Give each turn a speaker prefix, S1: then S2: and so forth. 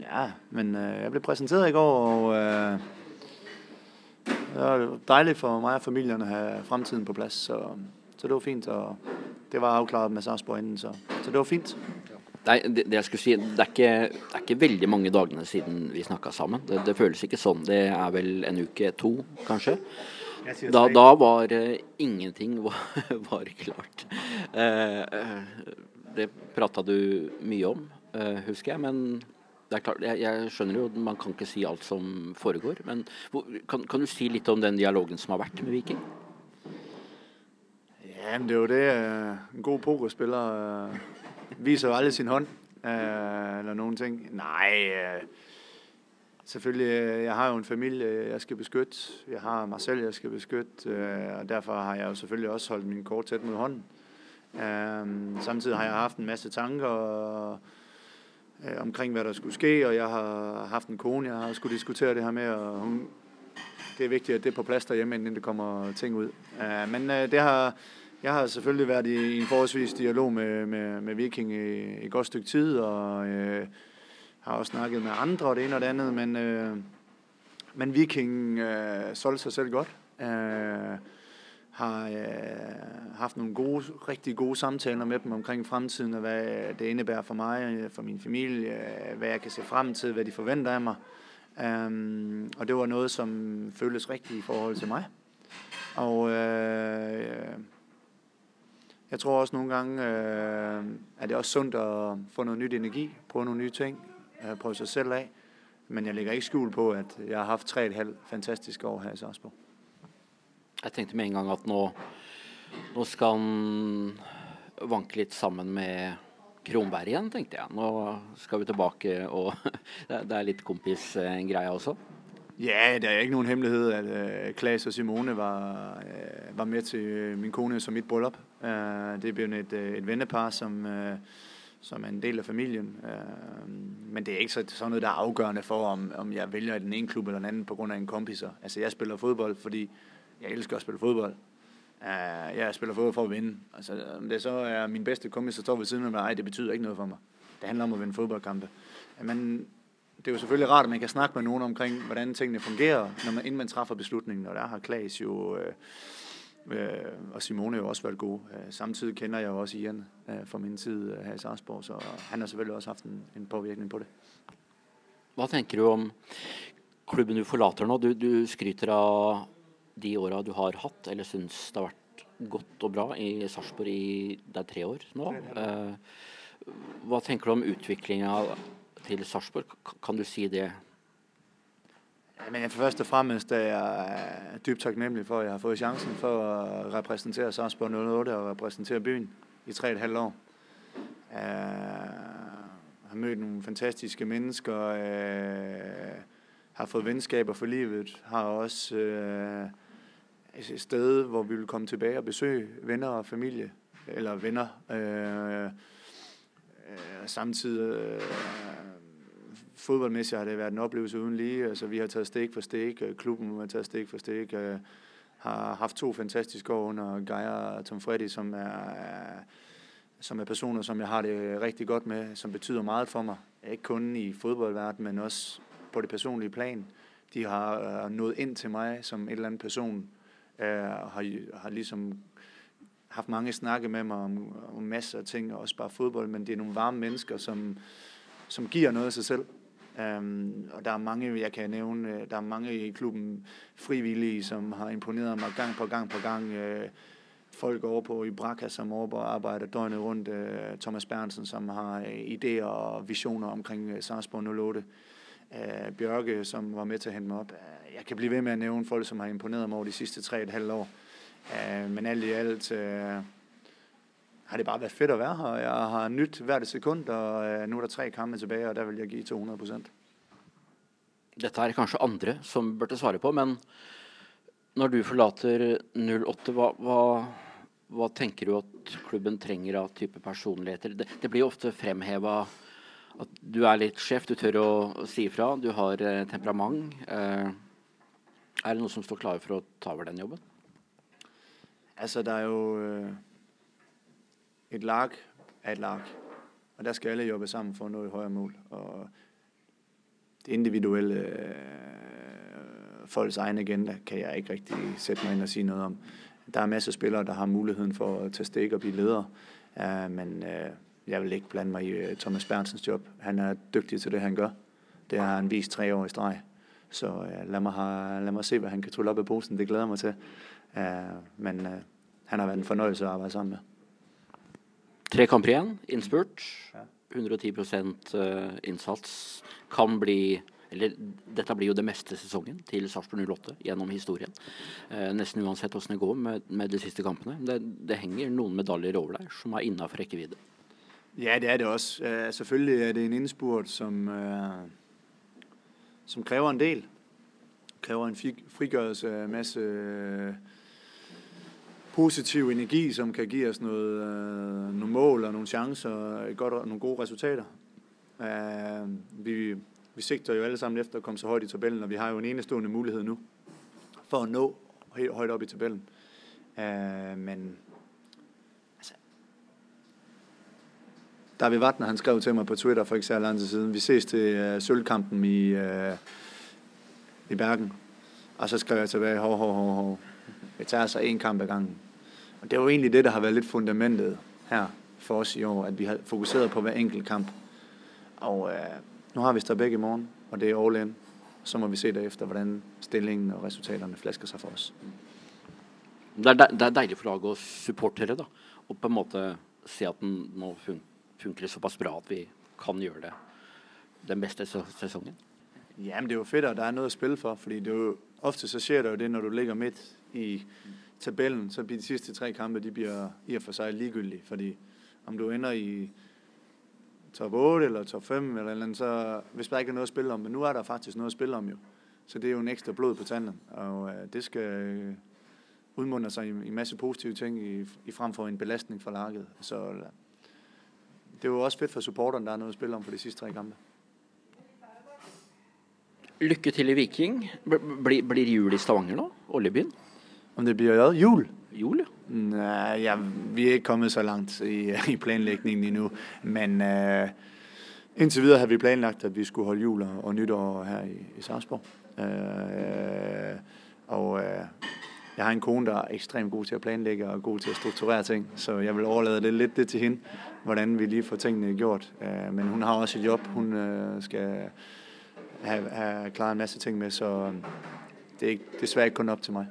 S1: Ja, men øh, jeg blev præsenteret i går, og øh, det var dejligt for mig og familien at have fremtiden på plads, så, så det var fint, og det var afklaret med Sarpsborg inden, så, så det var fint.
S2: Nei, det, det jeg skulle si, det er, ikke, det er ikke veldig mange dagene siden vi snakka sammen. Det, det føles ikke sånn. Det er vel en uke, to kanskje. Da, da var uh, ingenting var, var klart. Uh, det prata du mye om, uh, husker jeg. Men det er klart, jeg, jeg, skjønner jo man kan ikke si alt som foregår. Men kan, kan, du si litt om den dialogen som har vært med Viking?
S1: Ja, men det er jo det øh, en god pokerspiller øh, viser jo aldrig sin hånd, øh, eller noen ting. Nej, selvfølgelig, jeg har jo en familie, jeg skal beskytte. Jeg har meg selv, jeg skal beskytte, og derfor har jeg jo selvfølgelig også holdt min kort tett mot hånden. Samtidig har jeg haft en masse tanker og, øh, omkring, hvad der skulle ske, og jeg har haft en kone, jeg har skulle diskutere det her med, og hun, det er vigtigt, at det er på plads derhjemme, inden det kommer ting ud. Øh, men øh, det har jeg har selvfølgelig været i en forholdsvis dialog med, med, med Viking i, et godt stykke tid, og øh, har også snakket med andre og det ene og det andet, men, øh, men Viking øh, solgte sig selv godt. Øh, har øh, haft nogle gode, rigtig gode samtaler med dem omkring fremtiden, og hvad det indebærer for mig, for min familie, hvad jeg kan se frem til, hvad de forventer af mig. Um, og det var noget, som føltes rigtigt i forhold til mig. Og øh, jeg tror også nogle gange, øh, at det er også sundt at få noget nyt energi, prøve nogle nye ting, øh, prøve sig selv af. Men jeg lægger ikke skjul på, at jeg har haft tre et halvt fantastiske år her i Sarsborg.
S2: Jeg tenkte med en gang at nå, nå skal han vanke litt sammen med Kronberg igjen, tenkte jeg. Nå skal vi tilbake, og det er litt kompisgreia eh, også.
S1: Ja, det er ikke nogen hemmelighed, at eh, uh, Klaas og Simone var, uh, var med til min kone som mit bryllup. Uh, det er blevet et, uh, et vennepar, som, uh, som er en del af familien. Uh, men det er ikke så, sådan noget, der er afgørende for, om, om jeg vælger den ene klub eller den anden på grund af en kompiser. Altså, jeg spiller fodbold, fordi jeg elsker at spille fodbold. Uh, jeg spiller fodbold for at vinde. Altså, om det så er min bedste kompis, der står ved siden af mig, det betyder ikke noget for mig. Det handler om at vinde fodboldkampe. Men det er jo selvfølgelig rart, at man kan snakke med nogen omkring, hvordan tingene fungerer, når man, inden man træffer beslutningen. Og der har Klaas jo, øh, øh, og Simone jo også været gode. Øh, samtidig kender jeg jo også Ian øh, fra min tid øh, her i Sarsborg, så han har selvfølgelig også haft en, en påvirkning på det.
S2: Hvad tænker du om klubben du forlater nu? Du, du skryter af de åra du har haft, eller synes det har vært godt og bra i Sarpsborg i det er tre år nå. Eh, hva tenker du om utviklinga til Sarpsborg. Kan du si det?
S1: Men først og fremmest er jeg dybt taknemmelig for, at jeg har fået chancen for at repræsentere Sarpsborg 08 og repræsentere byen i tre et halvt år. Jeg har mødt nogle fantastiske mennesker, har fået venskaber for livet, har også et sted, hvor vi vil komme tilbage og besøge venner og familie, eller venner. Øh, øh, samtidig øh, fodboldmæssigt har det været en oplevelse uden lige. Altså, vi har taget stik for stik, øh, klubben har taget stik for stik, øh, har haft to fantastiske år under Geir og Tom Freddy, som er, som er personer, som jeg har det rigtig godt med, som betyder meget for mig. Ikke kun i fodboldverdenen, men også på det personlige plan. De har øh, nået ind til mig som en eller anden person, øh, har, har ligesom haft mange snakke med mig om, om masser af ting, og også bare fodbold, men det er nogle varme mennesker, som, som giver noget af sig selv. Um, og der er mange, jeg kan nævne, øh, der er mange i klubben frivillige, som har imponeret mig gang på gang på gang. Uh, folk over på Ibraka, som over arbejder døgnet rundt. Uh, Thomas Bernsen, som har uh, idéer og visioner omkring uh, Sarsborg 08 øh, Bjørke, som var med til at hente mig op. Jeg kan blive ved med at nævne folk, som har imponeret mig over de sidste tre et halvt år. Øh, men alt i alt... øh, har det bare været fedt at være her. Jeg har nyt hvert sekund, og øh, nu er der tre kampe tilbage, og der vil jeg give 200 procent.
S2: Dette er kanskje andre som burde svare på, men når du forlater 08, hva, hva, hva tenker du at klubben trenger av type personligheter? Det, det blir ofte fremheva at du er litt sjef, du tør å, å si ifra, du har eh, temperament. Eh, er det noe som står klare for å ta over den jobben?
S1: Altså, det er jo... Øh et lag af et lag, og der skal alle jobbe sammen for at nå et højere mål. Og det individuelle eh, øh, folks egen agenda kan jeg ikke rigtig sætte mig ind og sige noget om. Der er masser af spillere, der har muligheden for at tage stik og blive ledere, uh, men uh, jeg vil ikke blande mig i uh, Thomas Berntsens job. Han er dygtig til det, han gør. Det har han vist tre år i streg. Så uh, lad, mig have, lad mig se, hvad han kan trylle op af posen. Det glæder mig til. Uh, men uh, han har været en fornøjelse at arbejde sammen med.
S2: Tre kamper igjen, innspurt. 110% innsats. Kan bli eller dette blir jo det meste sesongen til Sarpsborg 08 gjennom historien. Eh, nesten uansett hvordan det går med, med de siste kampene. Det, det, henger noen medaljer over der som er innafor rekkevidde.
S1: Ja, det er det også. Uh, selvfølgelig er det en indspurt, som, uh, som kræver en del. Kræver en frigørelse af masse uh, positiv energi, som kan give os noget, uh, nogle mål og nogle chancer og godt, nogle gode resultater. Uh, vi, vi sigter jo alle sammen efter at komme så højt i tabellen, og vi har jo en enestående mulighed nu for at nå helt højt op i tabellen. Uh, men David Vatner, han skrev til mig på Twitter for ikke så lang tid siden, vi ses til uh, sølvkampen i, uh, i Bergen. Og så skrev jeg tilbage, hov, hov, hov, hov. Jeg tager altså en kamp ad gangen. Og det er jo egentlig det, der har været lidt fundamentet her for os i år, at vi har fokuseret på hver enkelt kamp. Og øh, nu har vi Stabæk i morgen, og det er all in. Så må vi se derefter, hvordan stillingen og resultaterne flasker sig for os.
S2: Det er, det er dejligt for laget at supportere, da. Og på en måte se at den nå fungerer funker såpass bra at vi kan gjøre det den bedste sæsonen.
S1: Jamen, det er jo fedt, og der er noget at spille for, fordi det er jo, ofte så sker der jo det, når du ligger midt i tabellen, så bliver de sidste tre kampe, de bliver i og for sig ligegyldige, fordi om du ender i top 8 eller top 5 eller eller andet, så hvis der ikke er noget at spille om, men nu er der faktisk noget at spille om jo. Så det er jo en ekstra blod på tanden, og øh, det skal øh, udmunde sig i, i masse positive ting i, i frem for en belastning for laget. Så øh, det er jo også fedt for supporterne, der er noget at spille om for de sidste tre kampe.
S2: Lykke til i Viking. Blir, blir jul i Stavanger nå? Oljebyen?
S1: Om det bliver hvad? Jul?
S2: Jul, ja.
S1: Nej, ja, vi er ikke kommet så langt i, i planlægningen endnu, men uh, indtil videre har vi planlagt, at vi skulle holde jul og, og nytår her i, i Sarpsborg. Uh, og uh, jeg har en kone, der er ekstremt god til at planlægge og god til at strukturere ting, så jeg vil overlade det lidt det til hende, hvordan vi lige får tingene gjort. Øh, men hun har også et job, hun øh, skal have, have klaret en masse ting med, så øh, det er ikke, desværre ikke kun op til mig.